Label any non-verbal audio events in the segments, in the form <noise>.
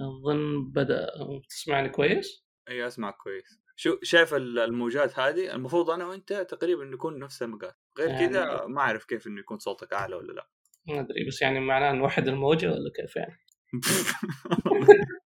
اظن بدأ تسمعني كويس؟ إي أسمعك كويس شو شايف الموجات هذه المفروض أنا وأنت تقريبا نكون نفس المقاس غير يعني كذا ما أعرف كيف إنه يكون صوتك أعلى ولا لا ما أدري بس يعني معناه نوحد الموجة ولا كيف يعني؟ <laughs>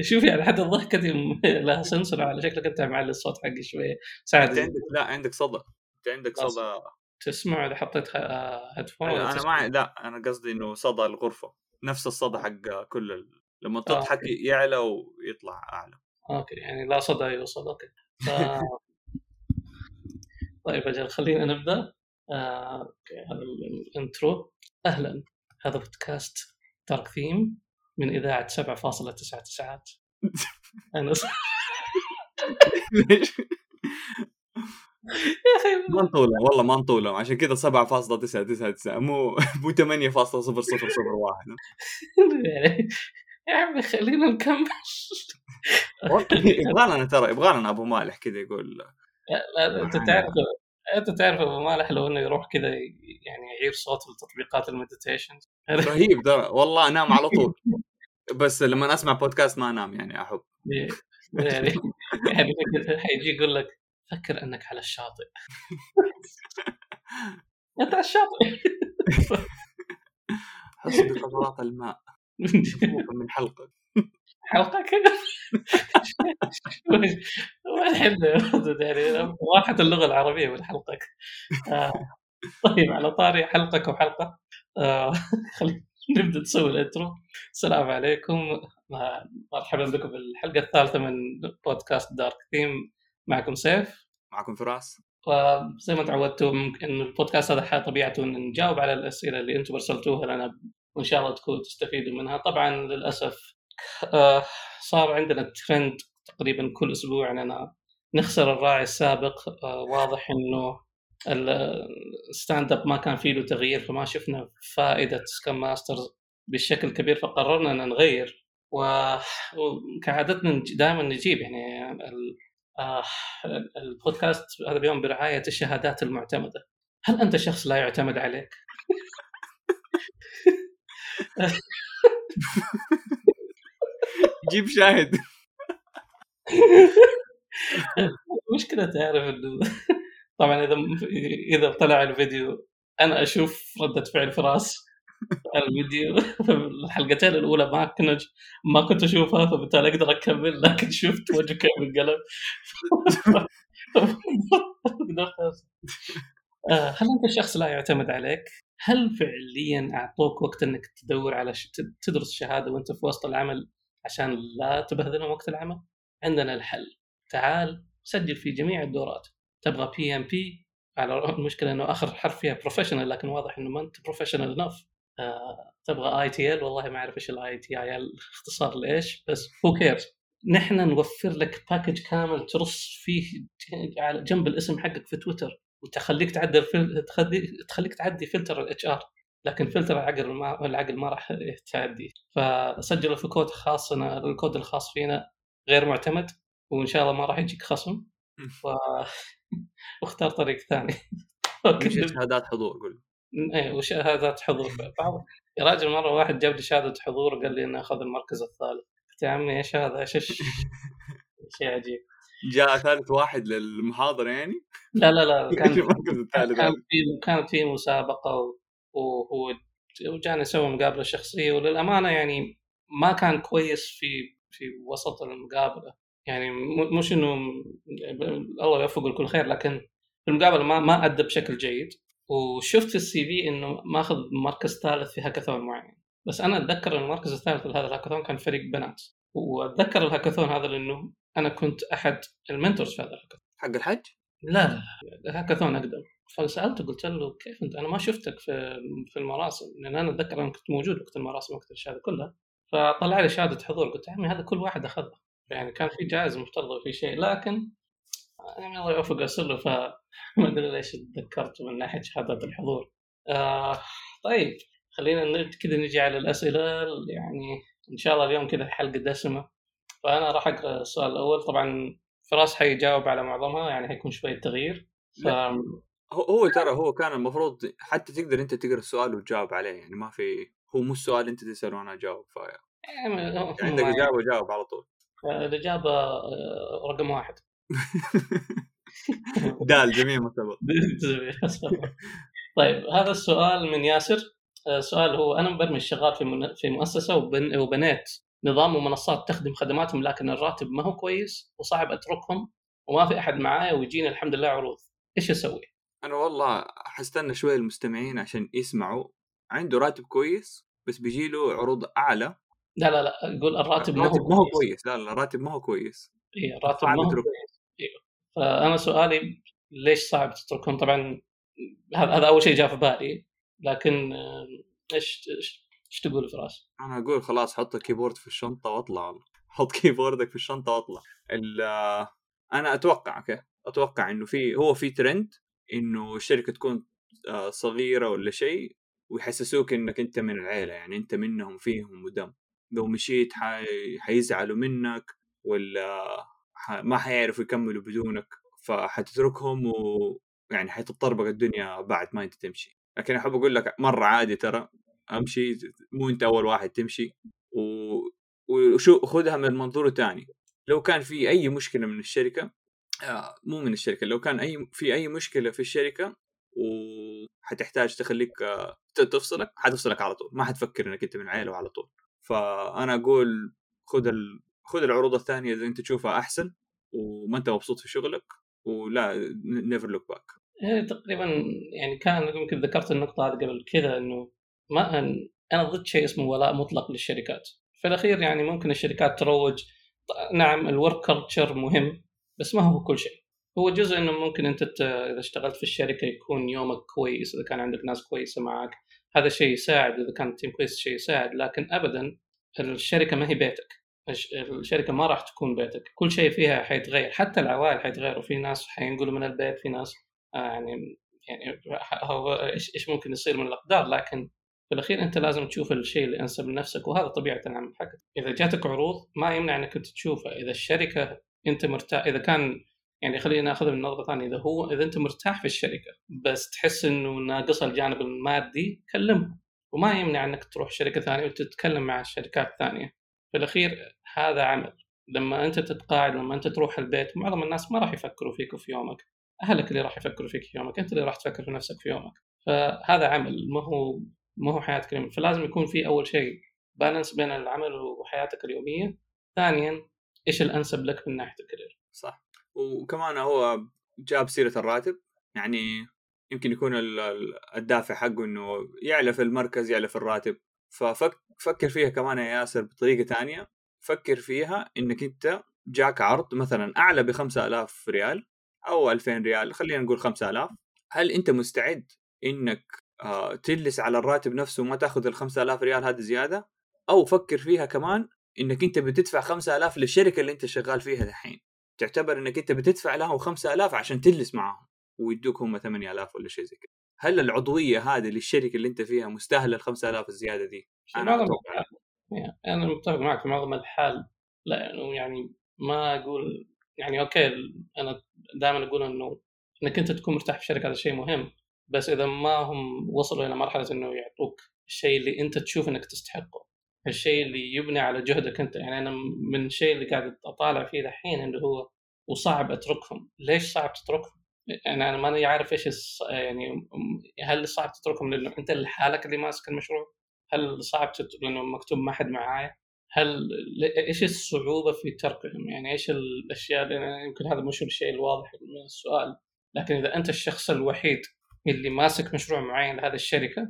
شوف يعني حتى م- لها سنسور على شكلك أنت معلي الصوت حقي شوية أنت ساعد عندك لا عندك صدى أنت عندك. صدى تسمع إذا حطيت headphone ولا أنا تسمع؟ ما لا أنا قصدي إنه صدى الغرفة نفس الصدى حق كل ال... لما آه، تضحك okay. يعلى ويطلع أعلى. okay يعني لا صدى يوصل okay. ف... <laughs> طيب أجل خلينا نبدأ. آه، okay هذا ال- ال intro. أهلا. هذا بودكاست Dark Theme من إذاعة 7.99 <laughs> أنا <laughs> يا أخي <laughs> ما نطولة والله ما نطولة عشان كذا 7.999 مو مو 8.0001 يعني يا عمي خلينا نكمل. يبغى لنا ترى يبغى لنا أبو مالح كذا يقول لا لا، أنت تعرف أنت تعرف أبو مالح لو إنه يروح كذا يعني يعير صوت التطبيقات المديتيشن. رهيب ترى والله أنام على طول. <laughs> بس لما أسمع بودكاست ما أنام يعني أحب. يعني يعني حيجي يقول لك فكر إنك على الشاطئ. <laughs> أنت على الشاطئ. حس بقطرات الماء. من حلقة. حلقة كذا. ولد يعني؟ راحت اللغة العربية من حلقك آه، طيب على طاري حلقك وحلقة. آه، خلينا نبدأ نسوي ال intro. السلام عليكم. مرحبا بكم في الحلقة الثالثة من بودكاست Dark Theme. معكم سيف. معكم فراس. وزي ما تعودتم إن البودكاست هذا طبيعته إن نجاوب على الأسئلة اللي أنتم أرسلتوها لنا وإن شاء الله تكونوا تستفيدوا منها. طبعا للأسف آه، صار عندنا ترند تقريبا كل أسبوع اننا نخسر الراعي السابق آه، واضح إنه ال stand up ما كان فيه له تغيير فما شفنا فائدة scrum masters بالشكل الكبير فقررنا إن نغير. وكعادتنا دائما نجيب يعني آه، البودكاست هذا اليوم برعاية الشهادات المعتمدة. هل أنت شخص لا يعتمد عليك؟ جيب شاهد. المشكلة تعرف إنه طبعا إذا إذا طلع الفيديو أنا أشوف ردة فعل فراس. الفيديو <laughs> الحلقتين الأولى ما كنت ما كنت أشوفها فبالتالي أقدر أكمل لكن شفت وجهه كيف انقلب. آه، هل أنت شخص لا يعتمد عليك؟ هل فعليا أعطوك وقت إنك تدور على ش... تدرس شهادة وأنت في وسط العمل عشان لا تبهذلهم وقت العمل؟ عندنا الحل تعال سجل في جميع الدورات تبغى PMP على المشكلة إنه آخر حرف فيها professional لكن واضح إنه ما أنت professional enough تبغى ITIL والله ما أعرف إيش ال ITIL اختصار لإيش بس who cares نحن نوفر لك package كامل ترص فيه على جنب الاسم حقك في تويتر وتخليك تعدل فل... تخليك تخليك تعدي فلتر ال HR لكن فلتر العقل ما العقل ما راح تعدي. فسجلوا في كود خاصنا الكود الخاص فينا غير معتمد وإن شاء الله ما راح يجيك خصم. و... <laughs> واختار طريق ثاني. مش شهادات <laughs> حضور؟ قول. إيه وشهادات حضور بعض يا راجل مرة واحد جاب لي شهادة حضور وقال لي إنه أخذ المركز الثالث. قلت يا عمي إيش هذا؟ إيش شيء عجيب جاء ثالث واحد للمحاضرة يعني؟ لا لا لا <laughs> كان المركز الثالث كان في كانت في مسابقة وهو وجانا نسوي مقابلة شخصية وللأمانة يعني ما كان كويس في في وسط المقابلة. يعني مش انه الله يوفقه لكل خير لكن المقابلة ما ما أدى بشكل جيد. وشفت في السي في إنه ماخذ مركز ثالث في هاكاثون معين بس أنا أتذكر المركز الثالث لهذا الهاكاثون كان فريق بنات. وأتذكر الهاكاثون هذا لأنه أنا كنت أحد المنتورز في هذا الهاكاثون. حق الحج لا لا الهاكاثون أقدم. فسألته قلت له كيف أنت؟ أنا ما شفتك في في المراسم لأن أنا أتذكر أنا كنت موجود وقت المراسم وقت الشهاده كلها فطلع لي شهادة حضور قلت يا عمي هذا كل واحد اخذها يعني كان في جائزة مفترضة في شيء لكن يعني الله يوفق ارسل له <laughs> فما أدري ليش تذكرت من ناحية شهادات الحضور. آه طيب خلينا كذا نجي على الأسئلة يعني إن شاء الله اليوم كذا حلقة دسمة. فأنا راح أقرأ السؤال الأول. طبعا فراس حيجاوب على معظمها يعني حيكون شوية تغيير. ف... هو ترى هو كان المفروض حتى تقدر أنت تقرأ السؤال وتجاوب عليه يعني ما في هو مو السؤال أنت تساله وأنا أجاوب ف يعني عندك إجابة جاوب على طول. الاجابه آه، رقم واحد. <laughs> <laughs> دال جميع سبق <laughs> طيب هذا السؤال من ياسر. آه، سؤال هو أنا مبرمج شغال في في مؤسسة وبن وبنيت نظام ومنصات تخدم خدماتهم لكن الراتب ما هو كويس وصعب أتركهم وما في أحد معايا ويجيني الحمد لله عروض. إيش أسوي؟ أنا والله حستنى شوي المستمعين عشان يسمعوا. عنده راتب كويس بس بيجي له عروض أعلى. لا لا لا أقول الراتب ما هو ما هو كويس. لا لا راتب ما هو كويس. اي الراتب ما هو. كويس فأنا سؤالي ليش صعب تتركهم؟ طبعا هذا أول شيء جاء في بالي لكن آه، إيش إيش تقول فراس؟ أنا أقول خلاص حط ال keyboard في الشنطة وأطلع والله. <laughs> حط keyboard ك في الشنطة وأطلع آه، أنا أتوقع okay أتوقع إنه في هو في ترند إنه الشركة تكون آه، صغيرة ولا شيء ويحسسوك إنك أنت من العيلة يعني أنت منهم فيهم ودم لو مشيت حي... حيزعلوا منك ولا. ما حيعرفوا يكملوا بدونك فحتتركهم ويعني حتتطربق الدنيا بعد ما انت تمشي. لكن أحب أقول لك مرة عادي ترى أمشي مو أنت أول واحد تمشي و... وشو خذها من منظور تاني. لو كان في أي مشكلة من الشركة آه مو من الشركة لو كان أي في أي مشكلة في الشركة وحتحتاج تخليك آه، تفصلك حتفصلك على طول. ما حتفكر إنك أنت من عيلة على طول. فأنا أقول خذ ال... خذ العروض الثانية إذا أنت تشوفها أحسن وما أنت مبسوط في شغلك ولا never look back تقريبا يعني كان يمكن ذكرت النقطة هذه قبل كذا إنه ما أن- أنا ضد شيء اسمه ولاء مطلق للشركات. في الأخير يعني ممكن الشركات تروج نعم ال work culture مهم بس ما هو كل شيء. هو جزء إنه ممكن أنت إذا اشتغلت في الشركة يكون يومك كويس إذا كان عندك ناس كويسة معك هذا شيء يساعد إذا كان التيم كويس شيء يساعد لكن ابدا الشركة ما هي بيتك. الش- الشركة ما راح تكون بيتك، كل شيء فيها حيتغير، حتى العوائل حيتغيروا، في ناس حينقلوا من البيت، في ناس آه، يعني يعني هو إيش إيش ممكن يصير من الأقدار. لكن في الأخير أنت لازم تشوف الشيء اللي أنسب لنفسك وهذا طبيعة العمل. حقك. إذا جاتك عروض ما يمنع انك أنت تشوفها. إذا الشركة أنت مرتاح إذا كان يعني خلينا نأخذ من نظره ثانية. إذا هو إذا أنت مرتاح في الشركة بس تحس إنه ناقصها الجانب المادي كلمهم وما يمنع أنك تروح شركة ثانية وتتكلم مع الشركات الثانية في الأخير هذا عمل. لما أنت تتقاعد لما أنت تروح البيت معظم الناس ما راح يفكروا فيك في يومك. أهلك اللي راح يفكروا فيك في يومك أنت اللي راح تفكر في نفسك في يومك. فهذا عمل ما هو ما هو حياه كريمه فلازم يكون في أول شيء بالانس بين العمل وحياتك اليومية. ثانيا إيش الأنسب لك من ناحية الكارير؟ صح. وكمان هو جاب سيرة الراتب. يعني يمكن يكون ال- ال- الدافع حقه إنه يعلى في المركز يعلى في الراتب. ففكر فيها كمان يا ياسر بطريقة ثانية فكر فيها إنك أنت جاك عرض مثلا أعلى ب 5000 ريال أو 2000 ريال خلينا نقول 5000 هل أنت مستعد إنك آه، تجلس على الراتب نفسه وما تأخذ ال 5000 ريال هذه زيادة؟ أو فكر فيها كمان إنك أنت بتدفع 5000 للشركة اللي أنت شغال فيها دحين. تعتبر إنك أنت بتدفع لهم 5000 عشان تجلس معاهم ويدوك هم 8000 ولا شيء زي كذا هل العضوية هذه للشركه اللي أنت فيها مستاهلة ال 5000 الزيادة دي؟ الحال يعني أنا متفق معك في معظم الحال لا يعني- يعني ما أقول يعني أوكي أنا دائما أقول إنه إنك أنت تكون مرتاح في شركة هذا شيء مهم بس إذا ما هم وصلوا إلى مرحلة إنه يعطوك الشيء اللي أنت تشوف إنك تستحقه الشيء اللي يبني على جهدك أنت. يعني أنا من الشيء اللي قاعد أطالع فيه دحين اللي هو وصعب أتركهم. ليش صعب تتركهم؟ يعني أنا ماني عارف إيش. يعني هل صعب تتركهم لأنه أنت لحالك اللي ماسك المشروع هل صعب. لأنه مكتوب ما حد معايا هل إيش الصعوبة في تركهم يعني إيش الأشياء اللي يمكن هذا مش الشيء الواضح من السؤال لكن إذا أنت الشخص الوحيد اللي ماسك مشروع معين لهذه الشركة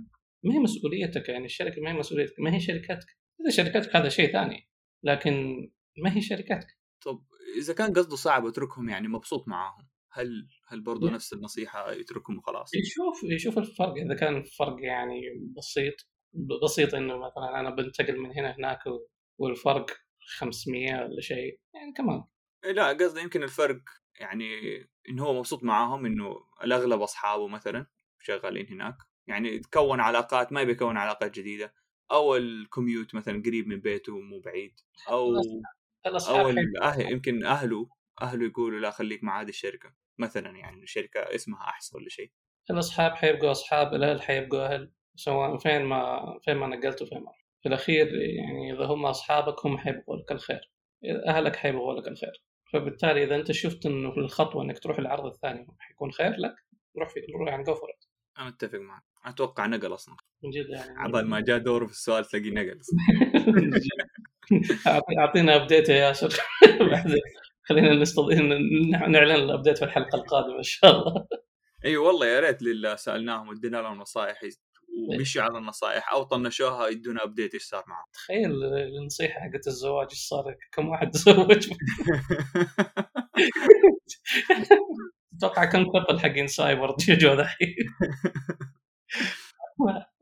ما هي مسؤوليتك يعني الشركة ما هي مسؤوليتك ما هي شركتك إذا شركتك هذا شيء ثاني لكن ما هي شركتك طب إذا كان قصده صعب أتركهم يعني مبسوط معاهم هل هل برضه. نفس النصيحة يتركهم وخلاص؟ يشوف يشوف الفرق. إذا كان الفرق يعني بسيط بسيط إنه مثلا أنا بنتقل من هنا هناك والفرق 500 ولا شيء يعني كمان إيه لا قصدي يمكن الفرق يعني انه هو مبسوط معاهم إنه الأغلب أصحابه مثلا شغالين هناك. يعني تكون علاقات ما بيكون علاقات جديدة. أو الكوميوت مثلا قريب من بيته مو بعيد. أو أو يمكن أهله أهله يقولوا لا خليك مع هذه الشركة. مثلا يعني الشركة اسمها أحسن ولا شيء. الأصحاب حيبقوا أصحاب الأهل حيبقوا أهل سواء فين ما فين ما نقلت وفين ما. في الأخير يعني إذا هم أصحابك هم حيبغوا لك الخير أهلك حيبغوا لك الخير. فبالتالي إذا أنت شفت إنه الخطوة إنك تروح العرض الثاني حيكون خير لك روح في روح يعني جو أنا أتفق معك. أتوقع نقل أصلا. من جد يعني. عبال ما جاء دوره في السؤال تلاقيه نقل. <laughs> أعطينا update يا ياسر. <laughs> خلينا نستضيف نعلن ال update في الحلقة القادمة إن شاء الله. إي أيوة والله يا ريت اللي سألناهم ودينا لهم نصائح ومشوا على النصائح أو طنشوها يدونا update إيش صار معهم. تخيل النصيحة حقت الزواج إيش صار كم واحد تزوج. <laughs> أتوقع كم كبل حقين سايبر يجوا ذحين. <laughs>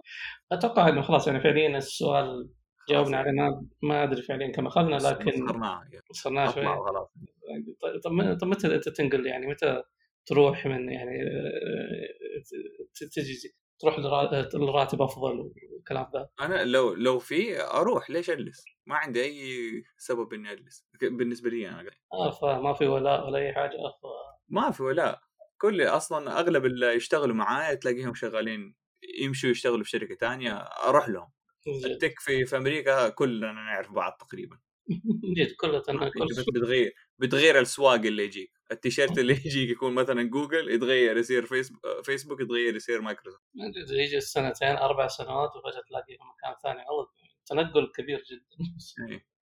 أتوقع إنه خلاص يعني فعليا السؤال جاوبنا عليه ما ما أدري فعليا كم أخذنا لكن وصلناه وصلناه شوي طيب طب متى تنقل؟ يعني متى تروح من يعني تجي تروح لراتب أفضل والكلام ذا؟ أنا لو لو في أروح ليش أجلس؟ ما عندي أي سبب إني أجلس. بالنسبة لي أنا آه فما في ولاء ولا أي حاجة ف... ما في ولاء. كل أصلا أغلب اللي يشتغلوا معايا تلاقيهم شغالين يمشوا يشتغلوا في شركة تانية أروح لهم. ال tech في في أمريكا كلنا نعرف بعض تقريبا. <laughs> جد كلنا <laughs> بتغير بتغير السواق اللي يجيك. التيشيرت اللي <laughs> يجيك يكون مثلا جوجل يتغير يصير فيسبوك فيسبوك يتغير يصير مايكروسوفت. يجي السنتين أربع سنوات وفجأة تلاقيه في مكان ثاني. والله تنقل كبير جدا.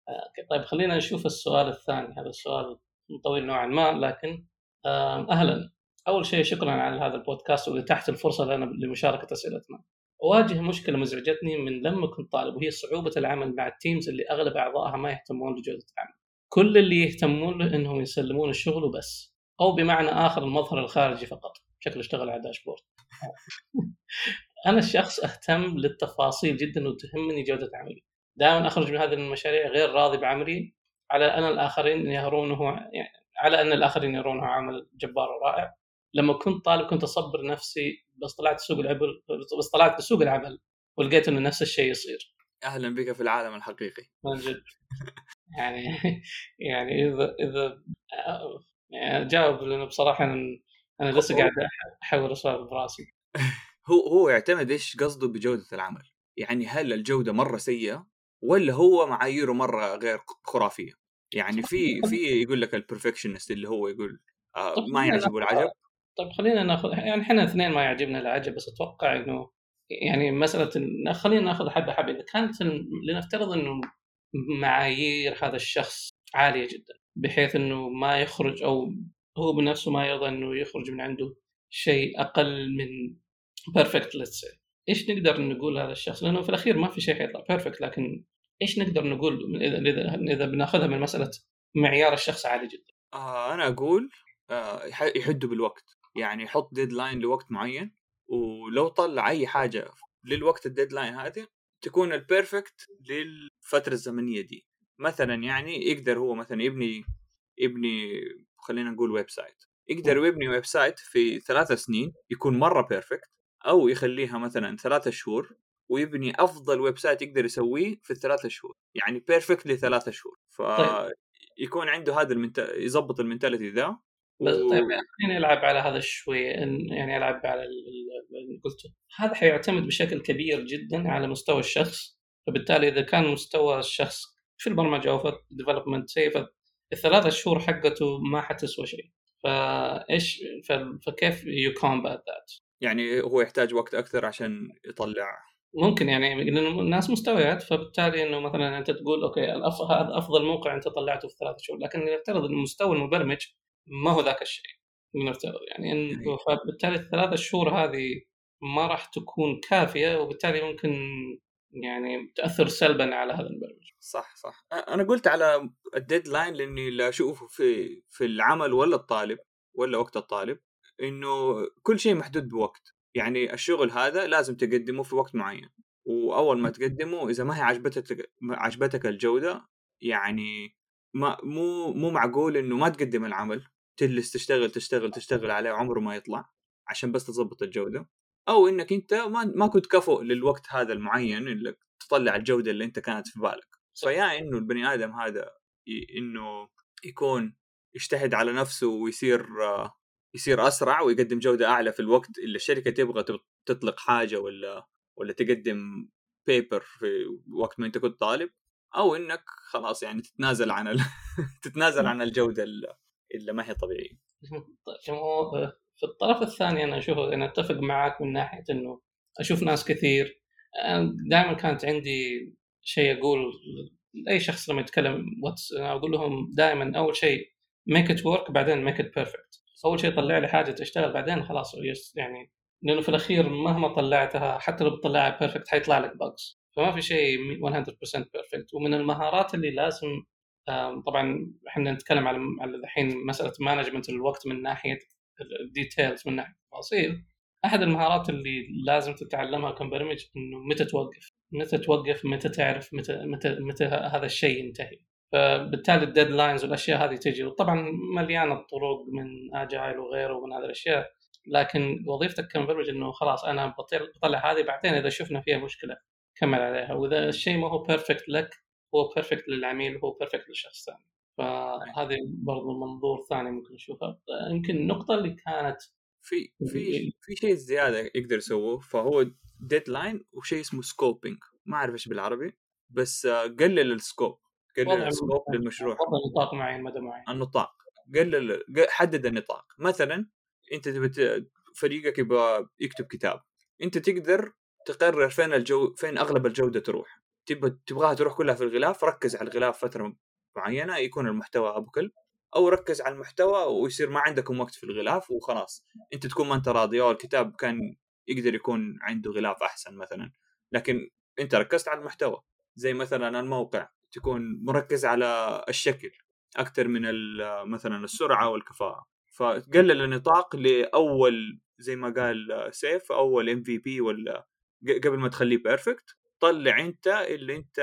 آه، طيب خلينا نشوف السؤال الثاني. هذا السؤال طويل نوعا ما لكن أهلا. أول شيء شكرا على هذا البودكاست واتاحت الفرصة لنا لمشاركة أسئلتنا. اواجه مشكلة مزعجتني من لما كنت طالب وهي صعوبة العمل مع التيمز اللي أغلب أعضائها ما يهتمون بجودة العمل. كل اللي يهتمون له إنهم يسلمون الشغل وبس أو بمعنى آخر المظهر الخارجي فقط. شكله اشتغل على داشبورد <laughs> أنا الشخص أهتم للتفاصيل جدا وتهمني جودة عملي. دائما أخرج من هذه المشاريع غير راضي بعملي على أن الآخرين يرونه يعني على أن الآخرين يرونه عمل جبار ورائع. لما كنت طالب كنت أصبر نفسي بس طلعت سوق العمل بس طلعت بسوق العمل ولقيت إنه نفس الشيء يصير. أهلا بك في العالم الحقيقي. من جد. يعني <laughs> يعني اذا إذا يعني جاوب لأنه بصراحة أنا أنا لسه قاعد أحاول اسولف براسي. هو هو يعتمد إيش قصده بجودة العمل؟ يعني هل الجودة مرة سيئة ولا هو معاييره مرة غير خرافية؟ يعني في في يقول لك البرفكشنست اللي هو يقول آه ما يعجبه العجب. طيب خلينا ناخذ يعني إحنا اثنين ما يعجبنا العجب بس أتوقع إنه يعني مسألة خلينا ناخذ حبة حبة. إذا كانت لنفترض إنه معايير هذا الشخص عالية جدا بحيث إنه ما يخرج أو هو بنفسه ما يرضى إنه يخرج من عنده شيء أقل من perfect let's إيش نقدر نقول هذا الشخص؟ لأنه في الأخير ما في شيء حيطلع perfect لكن إيش نقدر نقول إذا إذا بناخذها من مسألة معيار الشخص عالي جدا. آه أنا أقول آه يحدوا بالوقت. يعني يحط deadline لوقت معين ولو طلع أي حاجة للوقت ال deadline هذه تكون ال perfect للفترة الزمنية دي. مثلا يعني يقدر هو مثلا يبني يبني خلينا نقول website يقدر يبني website في ثلاثة سنين يكون مرة perfect أو يخليها مثلا ثلاثة شهور ويبني أفضل website يقدر يسويه في الثلاثة شهور. يعني perfect لثلاثة شهور. فيكون طيب. عنده هذا ال ment... يظبط ال mentality ذا بس. طيب خليني ألعب على هذا شوي يعني ألعب على اللي قلته. هذا حيعتمد بشكل كبير جدا على مستوى الشخص. فبالتالي إذا كان مستوى الشخص في البرمجة أو في ال development الثلاثة شهور حقته ما حتسوى شيء. فايش فكيف you combat that يعني هو يحتاج وقت أكثر عشان يطلع. ممكن يعني لأنه الناس مستويات فبالتالي إنه مثلا أنت تقول okay هذا أفضل موقع أنت طلعته في ثلاثة شهور. لكن نفترض إنه مستوى المبرمج ما هو ذاك الشيء نفترض يعني انه فبالتالي الثلاثة شهور هذه ما راح تكون كافية وبالتالي ممكن يعني تأثر سلبا على هذا المبرمج. صح صح. أنا قلت على الديدلاين لإني لا أشوفه في في العمل ولا الطالب ولا وقت الطالب إنه كل شيء محدود بوقت. يعني الشغل هذا لازم تقدمه في وقت معين. وأول ما تقدمه إذا ما هي عجبتك عجبتك الجودة يعني ما مو مو معقول إنه ما تقدم العمل. تجلس تشتغل تشتغل تشتغل عليه عمره ما يطلع عشان بس تظبط الجودة. أو إنك أنت ما ما كنت كفؤ للوقت هذا المعين اللي تطلع الجودة اللي أنت كانت في بالك. فيا إنه البني آدم هذا إنه يكون يجتهد على نفسه ويصير يصير أسرع ويقدم جودة أعلى في الوقت اللي الشركة تبغى تطلق حاجة ولا ولا تقدم paper في وقت ما أنت كنت طالب. أو إنك خلاص يعني تتنازل عن ال... <laughs> تتنازل عن الجودة اللي ما هي طبيعية. <laughs> طيب في الطرف الثاني أنا أشوف أنا أتفق معك من ناحية إنه أشوف ناس كثير. دائما كانت عندي شيء أقول لأي شخص لما يتكلم what's أقول لهم دائما أول شيء make it work بعدين make it perfect أول شيء طلع لي حاجة تشتغل بعدين خلاص يعني لأنه في الأخير مهما طلعتها حتى لو بتطلعها perfect حيطلع لك bugs فما في شيء 100% perfect ومن المهارات اللي لازم طبعا إحنا نتكلم على على الحين مسألة management الوقت من ناحية ال details من ناحية التفاصيل. أحد المهارات اللي لازم تتعلمها كمبرمج إنه متى توقف متى توقف متى تعرف متى متى متى هذا الشيء ينتهي. فبالتالي ال deadlines والأشياء هذه تجي. وطبعا مليانة الطرق من agile وغيره ومن هذه الأشياء. لكن وظيفتك كمبرمج إنه خلاص أنا بطلع هذه بعدين إذا شفنا فيها مشكلة كمل عليها. وإذا الشيء ما هو perfect لك هو perfect للعميل هو perfect للشخص الثاني فهذه برضو منظور ثاني ممكن نشوفها يمكن النقطة اللي كانت في في في شيء زيادة يقدر يسووه فهو deadline وشيء اسمه scoping ما أعرف إيش بالعربي بس قلل ال scope قلل ال scope للمشروع. نطاق معين مدى معين. النطاق. قلل حدد النطاق. مثلا أنت تبي فريقك يبغى يكتب كتاب. أنت تقدر تقرر فين الجو فين أغلب الجودة تروح. تبغاها تروح كلها في الغلاف ركز على الغلاف فترة معينة يكون المحتوى ابو كلب أو ركز على المحتوى ويصير ما عندكم وقت في الغلاف وخلاص. أنت تكون ما أنت راضي أو الكتاب كان يقدر يكون عنده غلاف أحسن مثلا لكن أنت ركزت على المحتوى. زي مثلا الموقع تكون مركز على الشكل أكثر من مثلا السرعة والكفاءة. فتقلل النطاق لأول زي ما قال سيف أول MVP ولا قبل ما تخليه perfect طلع أنت اللي أنت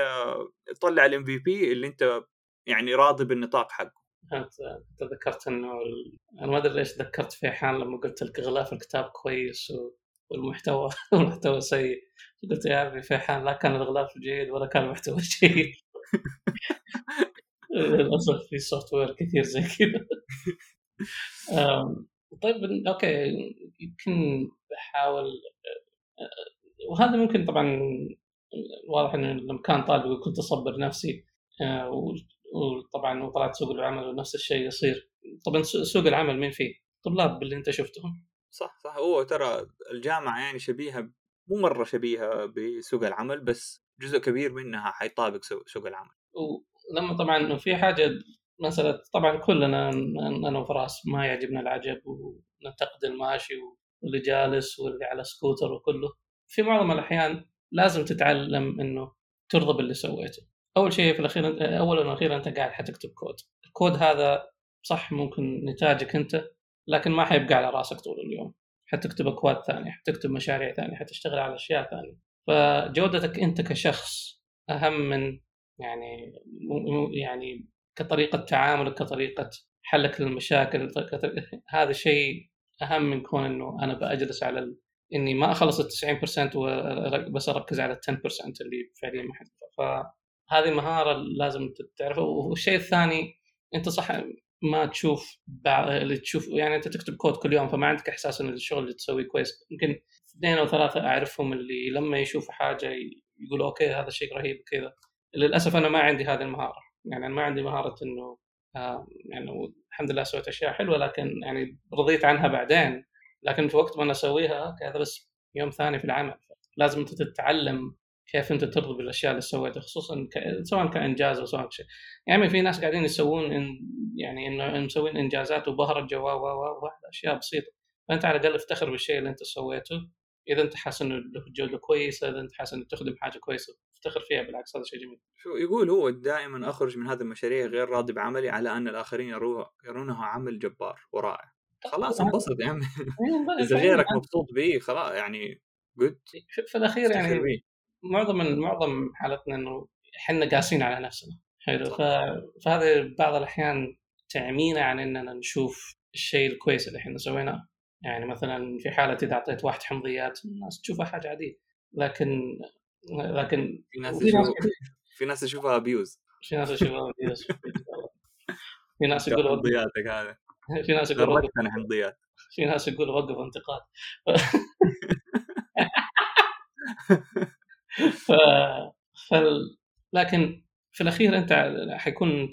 طلع ال MVP اللي أنت يعني راضي بالنطاق حقه. أنت ذكرت إنه أنا ما أدري ليش ذكرت في حال لما قلت لك غلاف الكتاب كويس والمحتوى <laughs> المحتوى سيء. قلت يا أبي في حال لا كان الغلاف جيد ولا كان المحتوى <laughs> جيد. للأسف في software كثير زي كذا. طيب okay يمكن بحاول وهذا ممكن طبعا واضح إنه لما كان طالب كنت أصبر نفسي وطبعا وطلعت سوق العمل ونفس الشيء يصير. طبعا سوق العمل مين فيه؟ طلاب اللي أنت شفتهم. صح صح. هو ترى الجامعة يعني شبيهة مو مرة شبيهة بسوق العمل بس جزء كبير منها حيطابق سوق العمل. ولما طبعا في حاجة مسألة طبعا كلنا أنا وفراس ما يعجبنا العجب وننتقد الماشي واللي جالس واللي على سكوتر وكله. في معظم الأحيان لازم تتعلم إنه ترضى باللي سويته. أول شيء في الأخير اولا وأخيرا أنت قاعد حتكتب كود. الكود هذا صح ممكن نتاجك أنت لكن ما حيبقى على راسك طول اليوم. حتكتب أكواد ثانية حتكتب مشاريع ثانية حتشتغل على أشياء ثانية. فجودتك أنت كشخص أهم من يعني يعني كطريقة تعاملك كطريقة حلك للمشاكل هذا شيء أهم من كون إنه أنا بجلس على. إني ما أخلص ال 90% بس أركز على ال 10% اللي فعليا ما فهذه مهاره لازم تعرفها. والشيء الثاني أنت صح ما تشوف اللي تشوف يعني أنت تكتب كود كل يوم فما عندك إحساس إن الشغل اللي تسويه كويس. يمكن اثنين أو ثلاثة أعرفهم اللي لما يشوفوا حاجة يقولوا okay هذا شيء رهيب كذا للأسف أنا ما عندي هذه المهارة. يعني أنا ما عندي مهارة إنه آه يعني الحمد لله سويت أشياء حلوة لكن يعني رضيت عنها بعدين. لكن في وقت ما أنا أسويها هذا بس يوم ثاني في العمل. لازم أنت تتعلم كيف أنت ترضى بالاشياء اللي سويتها خصوصا ك... سواء كإنجاز أو سواء شيء. يعني في ناس قاعدين يسوون إن... يعني إنه مسوين إنجازات وبهرت جوا و و أشياء بسيطة. فأنت على الأقل افتخر بالشيء اللي أنت سويته. إذا أنت حاسس إنه الجوده كويسة إذا أنت حاسس انك تخدم حاجة كويسة افتخر فيها بالعكس هذا شيء جميل. شو يقول هو دائما أخرج من هذه المشاريع غير راضي بعملي على أن الآخرين يروها يرونه عمل جبار ورائع. خلاص انبسط يا عمي <laughs> إذا غيرك مبسوط به خلاص يعني جود في الأخير يعني معظم معظم حالتنا إنه إحنا قاسين على نفسنا حلو؟ ف... فهذا بعض الأحيان تعمينا عن إننا نشوف الشيء الكويس اللي إحنا سويناه. يعني مثلا في حالة إذا أعطيت واحد حمضيات الناس تشوفها حاجة عادية. لكن لكن في ناس في ناس تشوفها abuse في ناس تشوفها abuse <laughs> في ناس يقولوا حمضياتك هذا. <laughs> في ناس يقولوا أنا حمضيات في ناس يقولوا وقف انتقاد. ف... <laughs> ف... لكن في الأخير أنت حيكون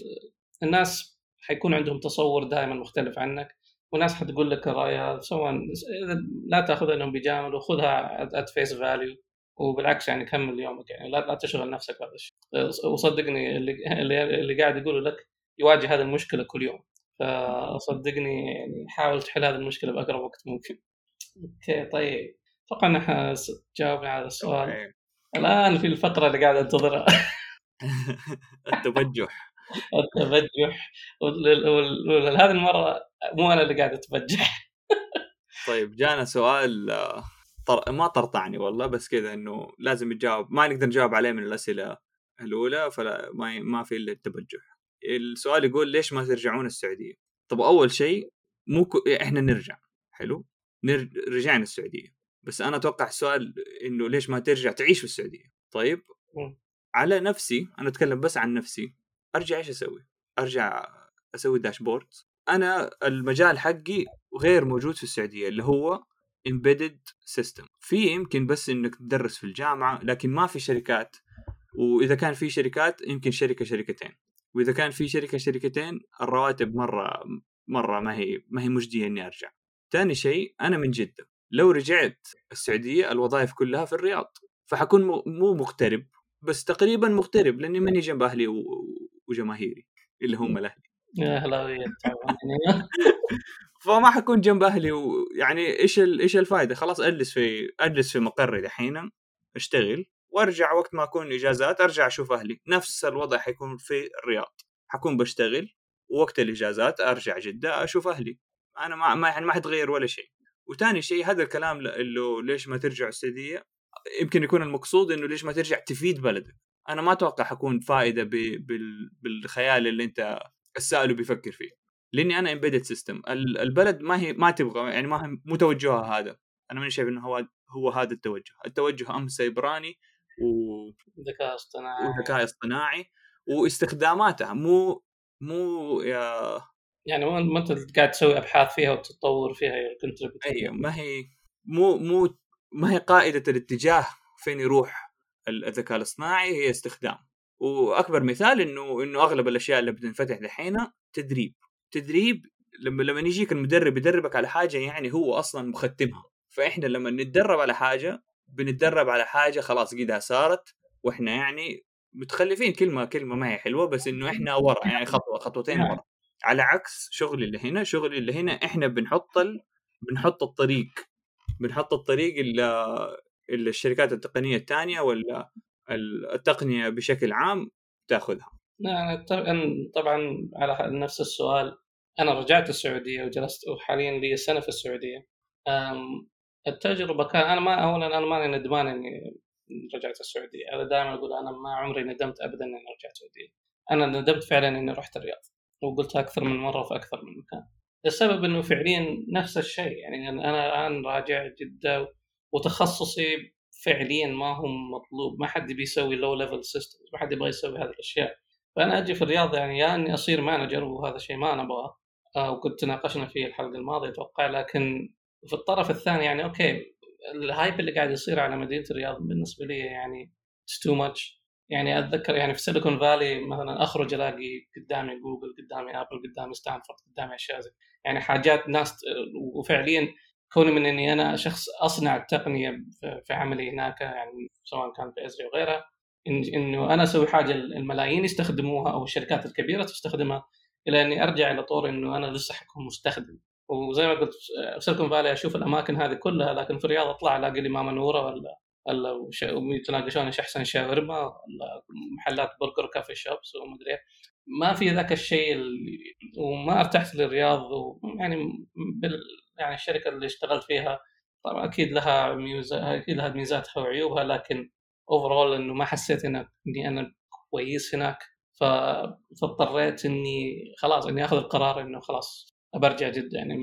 الناس حيكون عندهم تصور دائما مختلف عنك وناس حتقول لك رايها سواء لا تاخذها إنهم بيجاملوا خذها at face value وبالعكس يعني كمل يومك يعني لا لا تشغل نفسك بهذا الشيء. وصدقني اللي اللي قاعد يقوله لك يواجه هذه المشكلة كل يوم. فصدقني يعني حاول تحل هذه المشكلة بأقرب وقت ممكن. okay طيب. أتوقع ان جاوبنا على السؤال. الآن في الفقره اللي قاعد أنتظرها. التبجح التبجح وهذه المرة مو أنا اللي قاعد اتبجح طيب جانا سؤال طر... ما طرطعني والله بس كذا إنه لازم يتجاوب. ما نقدر نجاوب عليه من الأسئلة الأولى فلا ما ما في إلا التبجح السؤال يقول ليش ما ترجعون السعودية؟ طب أول شيء مو ك... إحنا نرجع حلو؟ نر... رجعنا السعودية. بس أنا أتوقع السؤال إنه ليش ما ترجع؟ تعيش في السعودية. طيب؟ على نفسي أنا أتكلم بس عن نفسي أرجع إيش أسوي؟ أرجع أسوي داشبورد أنا المجال حقي غير موجود في السعودية اللي هو embedded system. في يمكن بس إنك تدرس في الجامعة لكن ما في شركات. وإذا كان في شركات يمكن شركة شركتين. وإذا كان في شركة شركتين الرواتب مرة مرة ما هي ما هي مجدية إني أرجع. ثاني شيء أنا من جدة. لو رجعت السعودية الوظائف كلها في الرياض. فحكون مو مغترب بس تقريبا مغترب لأني ماني جنب أهلي وجماهيري اللي هم الأهلي. يا أهلاوية. <laughs> فما حكون جنب أهلي ويعني إيش إيش الفائده خلاص أجلس في أجلس في مقري دحين أشتغل. وارجع وقت ما أكون إجازات أرجع أشوف أهلي. نفس الوضع حيكون في الرياض. حكون بشتغل وقت الإجازات أرجع جدة أشوف أهلي. أنا ما ما يعني ما حتغير ولا شيء. وثاني شيء هذا الكلام اللي ليش ما ترجع السعودية؟ يمكن يكون المقصود إنه ليش ما ترجع تفيد بلدك. أنا ما أتوقع حكون فائده بالخيال اللي أنت السائل بيفكر فيه. لأني أنا embedded system البلد ما هي ما تبغى يعني ما مو توجهها هذا. أنا ماني شايف إنه هو هو هذا التوجه. التوجه أمس سيبراني و ذكاء اصطناعي. وذكاء اصطناعي واستخداماتها مو مو يا يعني ما انت قاعد تسوي أبحاث فيها وتتطور فيها كنت أيوه ما هي مو مو ما هي قائدة الاتجاه فين يروح الذكاء الاصطناعي هي استخدام. وأكبر مثال إنه إنه أغلب الأشياء اللي بتنفتح دحين تدريب. تدريب لما لما يجيك المدرب يدربك على حاجة يعني هو أصلا مختمها. فإحنا لما نتدرب على حاجة بنتدرب على حاجة خلاص قدها صارت وإحنا يعني متخلفين كلمه كلمة ما هي حلوة بس إنه إحنا ورا <laughs> يعني خطوه خطوتين ورا على عكس شغلي اللي هنا شغلي اللي هنا إحنا بنحط ال... بنحط الطريق بنحط الطريق اللي, اللي الشركات التقنية الثانية ولا التقنية بشكل عام تاخذها. لا أنا طبعا على نفس السؤال أنا رجعت السعودية وجلست وحاليا لي سنة في السعودية. التجربة كان أنا ما اولا أنا ماني ندمان إني رجعت السعودية، أنا دائما أقول أنا ما عمري ندمت ابدا إني رجعت السعودية. أنا ندمت فعلا إني رحت الرياض وقلتها أكثر من مرة في أكثر من مكان. السبب إنه فعليا نفس الشيء يعني أنا الآن راجع جدة وتخصصي فعليا ما هو مطلوب ما حد بيسوي low level system ما حد يبغى يسوي هذه الأشياء فأنا أجي في الرياض يعني يا إني أصير manager وهذا شيء ما أنا أبغاه آه وكنت ناقشنا فيه الحلقة الماضية أتوقع لكن في الطرف الثاني يعني okay ال hype اللي قاعد يصير على مدينة الرياض بالنسبة لي يعني too much يعني أتذكر يعني في Silicon Valley مثلا أخرج ألاقي قدامي جوجل قدامي Apple قدامي ستانفورد قدامي أشياء زي يعني حاجات ناس وفعليا كوني من إني أنا شخص أصنع التقنية في عملي هناك يعني سواء كان في Azure وغيرها إنه أنا أسوي حاجة الملايين يستخدموها أو الشركات الكبيرة تستخدمها إلى إني أرجع إلى طور إنه أنا لسه حكون مستخدم. وزي ما قلت Silicon Valley أشوف الأماكن هذه كلها لكن في الرياض أطلع ألاقي لي ماما نورة ولا ولا يتناقشون إيش أحسن شاورما ولا محلات برجر coffee shops ومدري إيه. ما في ذاك الشيء اللي وما ارتحت للرياض ويعني بال يعني الشركة اللي اشتغلت فيها طبعا أكيد لها ميزة أكيد لها ميزاتها وعيوبها لكن اوفرول إنه ما حسيت إني أنا كويس هناك فاضطريت إني خلاص إني آخذ القرار إنه خلاص برجع جدا يعني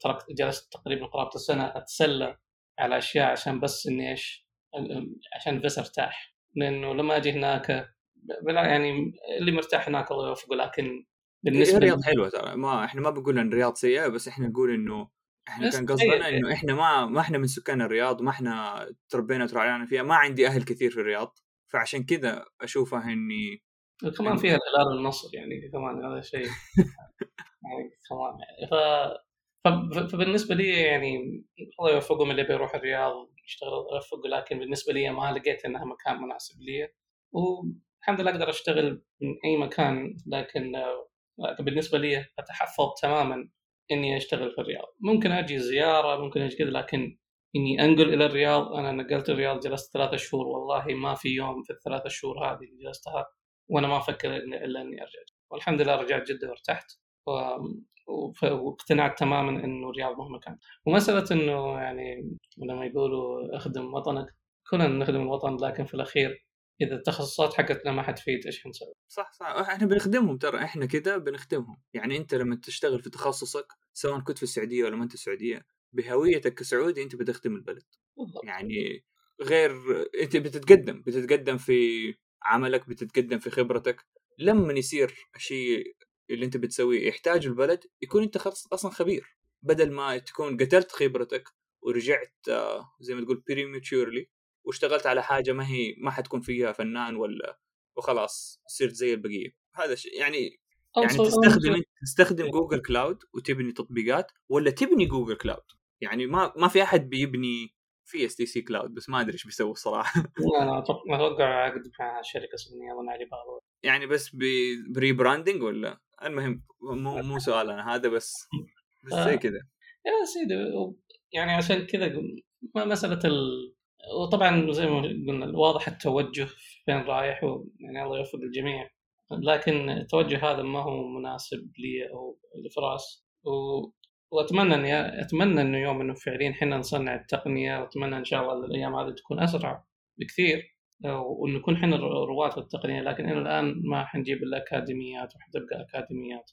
تركت جلست تقريبا قرابة السنة أتسلى على أشياء عشان بس إني إيش عشان بس أرتاح. لأنه لما أجي هناك يعني اللي مرتاح هناك الله يوفقه لكن بالنسبة الرياض حلوة ترى. ما إحنا ما بنقول إن الرياض سيئة بس إحنا نقول إنه إحنا كان قصدنا إنه إحنا ما ما إحنا من سكان الرياض ما إحنا تربينا وترعينا فيها. ما عندي أهل كثير في الرياض فعشان كذا أشوفها إني كمان فيها الهلال النصر يعني كمان هذا شيء. <laughs> يعني كمان يعني. ف... فبالنسبة لي يعني الله يوفقهم اللي بيروح الرياض يشتغل يوفقه لكن بالنسبة لي ما لقيت إنها مكان مناسب لي. والحمد لله أقدر أشتغل من أي مكان لكن بالنسبة لي أتحفظ تماما إني أشتغل في الرياض. ممكن أجي زيارة ممكن أجي كذا لكن إني أنقل إلى الرياض أنا نقلت الرياض جلست ثلاثة شهور والله ما في يوم في الثلاثة شهور هذه اللي جلستها وأنا ما أفكر إلا إني أرجع. والحمد لله رجعت جدة وارتحت. واقتنعت تماما إنه الرياض مهما كان ومسألة إنه يعني لما يقولوا اخدم وطنك كلنا نخدم الوطن لكن في الأخير إذا التخصصات حقتنا ما حتفيد إيش حنسوي؟ صح صح. إحنا بنخدمهم ترى إحنا كذا بنخدمهم. يعني أنت لما تشتغل في تخصصك سواء كنت في السعودية ولا ما أنت في السعودية بهويتك كسعودي أنت بتخدم البلد. بالضبط. يعني غير أنت بتتقدم بتتقدم في عملك بتتقدم في خبرتك. لما يصير الشيء اللي انت بتسويه يحتاجه البلد يكون انت أصلا خبير. بدل ما تكون قتلت خبرتك ورجعت آه، زي ما تقول prematurely واشتغلت على حاجة ما هي ما حتكون فيها فنان ولا وخلاص صرت زي البقية. هذا شيء يعني يعني تستخدم تستخدم Google Cloud وتبني تطبيقات ولا تبني Google Cloud يعني ما ما في أحد بيبني في STC Cloud بس ما أدري إيش بيسوي الصراحه لا أتوقع- أتوقع عقد مع شركة صينية أظن علي بابا يعني بس بريبراندنج ولا؟ المهم مو مو سؤال أنا هذا بس بس زي كذا. يا سيدي يعني عشان كذا مسألة ال... وطبعا زي ما قلنا واضح التوجه فين رايح و... يعني الله يوفق الجميع. لكن التوجه هذا ما هو مناسب لي أو لفراس. و... وأتمنى إني أتمنى إنه يوم إنه فعليا إحنا نصنع التقنية وأتمنى إن شاء الله الأيام هذه تكون أسرع بكثير. وانه نكون إحنا رواد في التقنيه لكن إلى الآن ما حنجيب إلا أكاديميات وحتبقى أكاديميات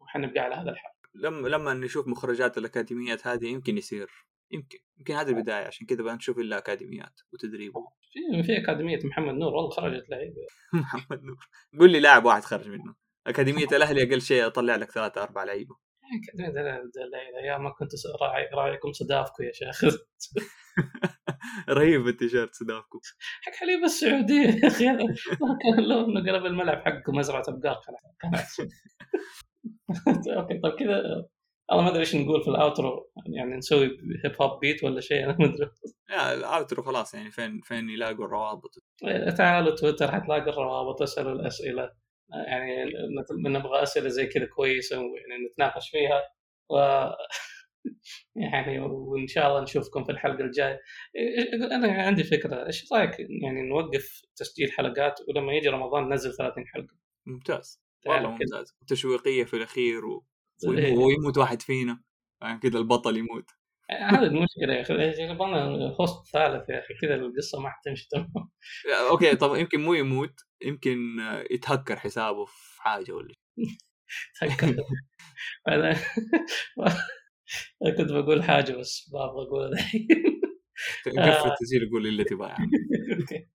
وحنبقى على هذا الحال. لما لما نشوف مخرجات الأكاديميات هذه يمكن يصير يمكن يمكن هذه البداية عشان كذا بقى نشوف إلا أكاديميات وتدريب. في في أكاديمية محمد نور والله خرجت لعيبة. <laughs> محمد نور. قول لي لاعب واحد خرج منه. أكاديمية <laughs> الأهلي أقل شيء أطلع لك ثلاثة أربع لعيبة. يا ما كنت راعيكم سدافكو يا شيخ. <laughs> رهيب التيشيرت سدافكو حق حليب السعوديه <laughs> يا أخي لو إنه قلب الملعب حقكم مزرعه ابقار. <laughs> okay طيب كذا والله ما أدري إيش نقول في ال outro يعني نسوي hip hop beat ولا شيء أنا ما أدري. يا ال outro خلاص يعني فين فين يلاقوا الروابط؟ تعالوا تويتر حتلاقي الروابط اسألوا الأسئلة. يعني نبغى أسئلة زي كذا كويسة ويعني نتناقش فيها. و <laughs> يعني وإن شاء الله نشوفكم في الحلقة الجاية. أنا عندي فكرة إيش رأيك يعني نوقف تسجيل حلقات ولما يجي رمضان ننزل 30 حلقة؟ ممتاز. والله. ممتاز. تشويقية في الأخير و... إيه. ويموت واحد فينا. يعني كذا البطل يموت. هذه المشكلة يا أخي. يبغى هوست ثالث يا أخي. كذا القصة ما حتمشي. <laughs> تمام. okay طب يمكن مو يموت يمكن يتهكر حسابه في حاجة ولا أنا كنت بقول حاجة بس ما أبغى اقولها الحين قفل آه. التسجيل يقول اللي تبغاه يعني. <laughs>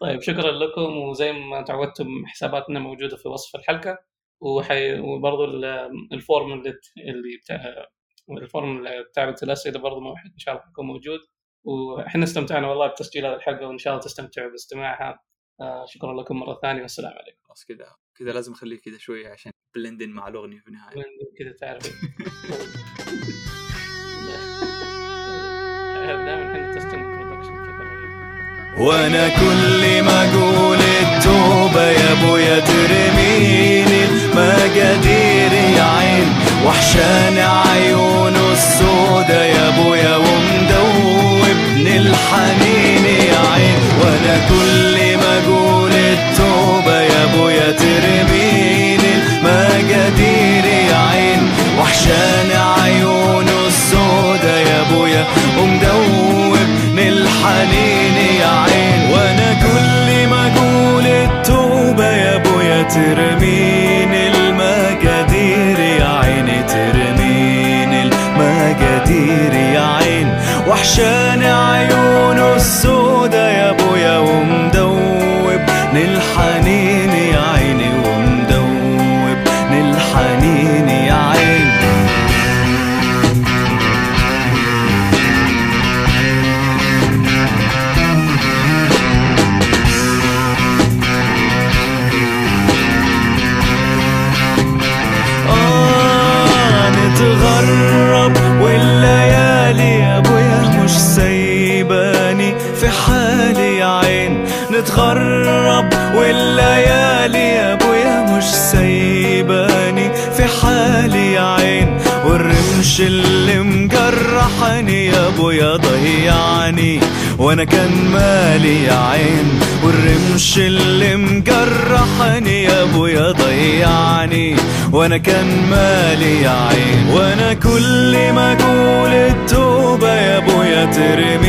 طيب شكرا لكم. وزي ما تعودتم حساباتنا موجودة في وصف الحلقة. وحي... وبرضه ال- ال form اللي اللي بتاع ال form اللي بتاع الأسئلة برضه مو- إن شاء الله حيكون موجود. وإحنا استمتعنا والله بتسجيل هذه الحلقة وإن شاء الله تستمتعوا باستماعها. آه شكرا لكم مرة ثانية والسلام عليكم. خلاص كذا كذا لازم أخليه كذا شوية عشان بلندن مع الأغنية في النهاية. كذا تعرف <laughs> <laughs> دائما إحنا وأنا كل ما أقول التوبة يا ابويا ترميني. المقادير وحشان عيونه السودا يا أبويا ومدوبني الحنين يا عين. وأنا كل ما أقول التوبة يا أبويا ترميني المقادير يا عين. وحشان عيونه السودا يا أبويا ومدوبني الحنين يا عين. وأنا كل ما أقول التوبة يا أبويا ترميني المقادير يا عين وحشان عيونه السودا يا أبويا ومدوبني الحنين الرمش اللي مجرحني يا أبويا ضيعني وأنا كان مالي يا عين. والرمش اللي مجرحني يا أبويا ضيعني وأنا كان مالي يا عين. وأنا كل ما أقول التوبة يا أبويا ترميني.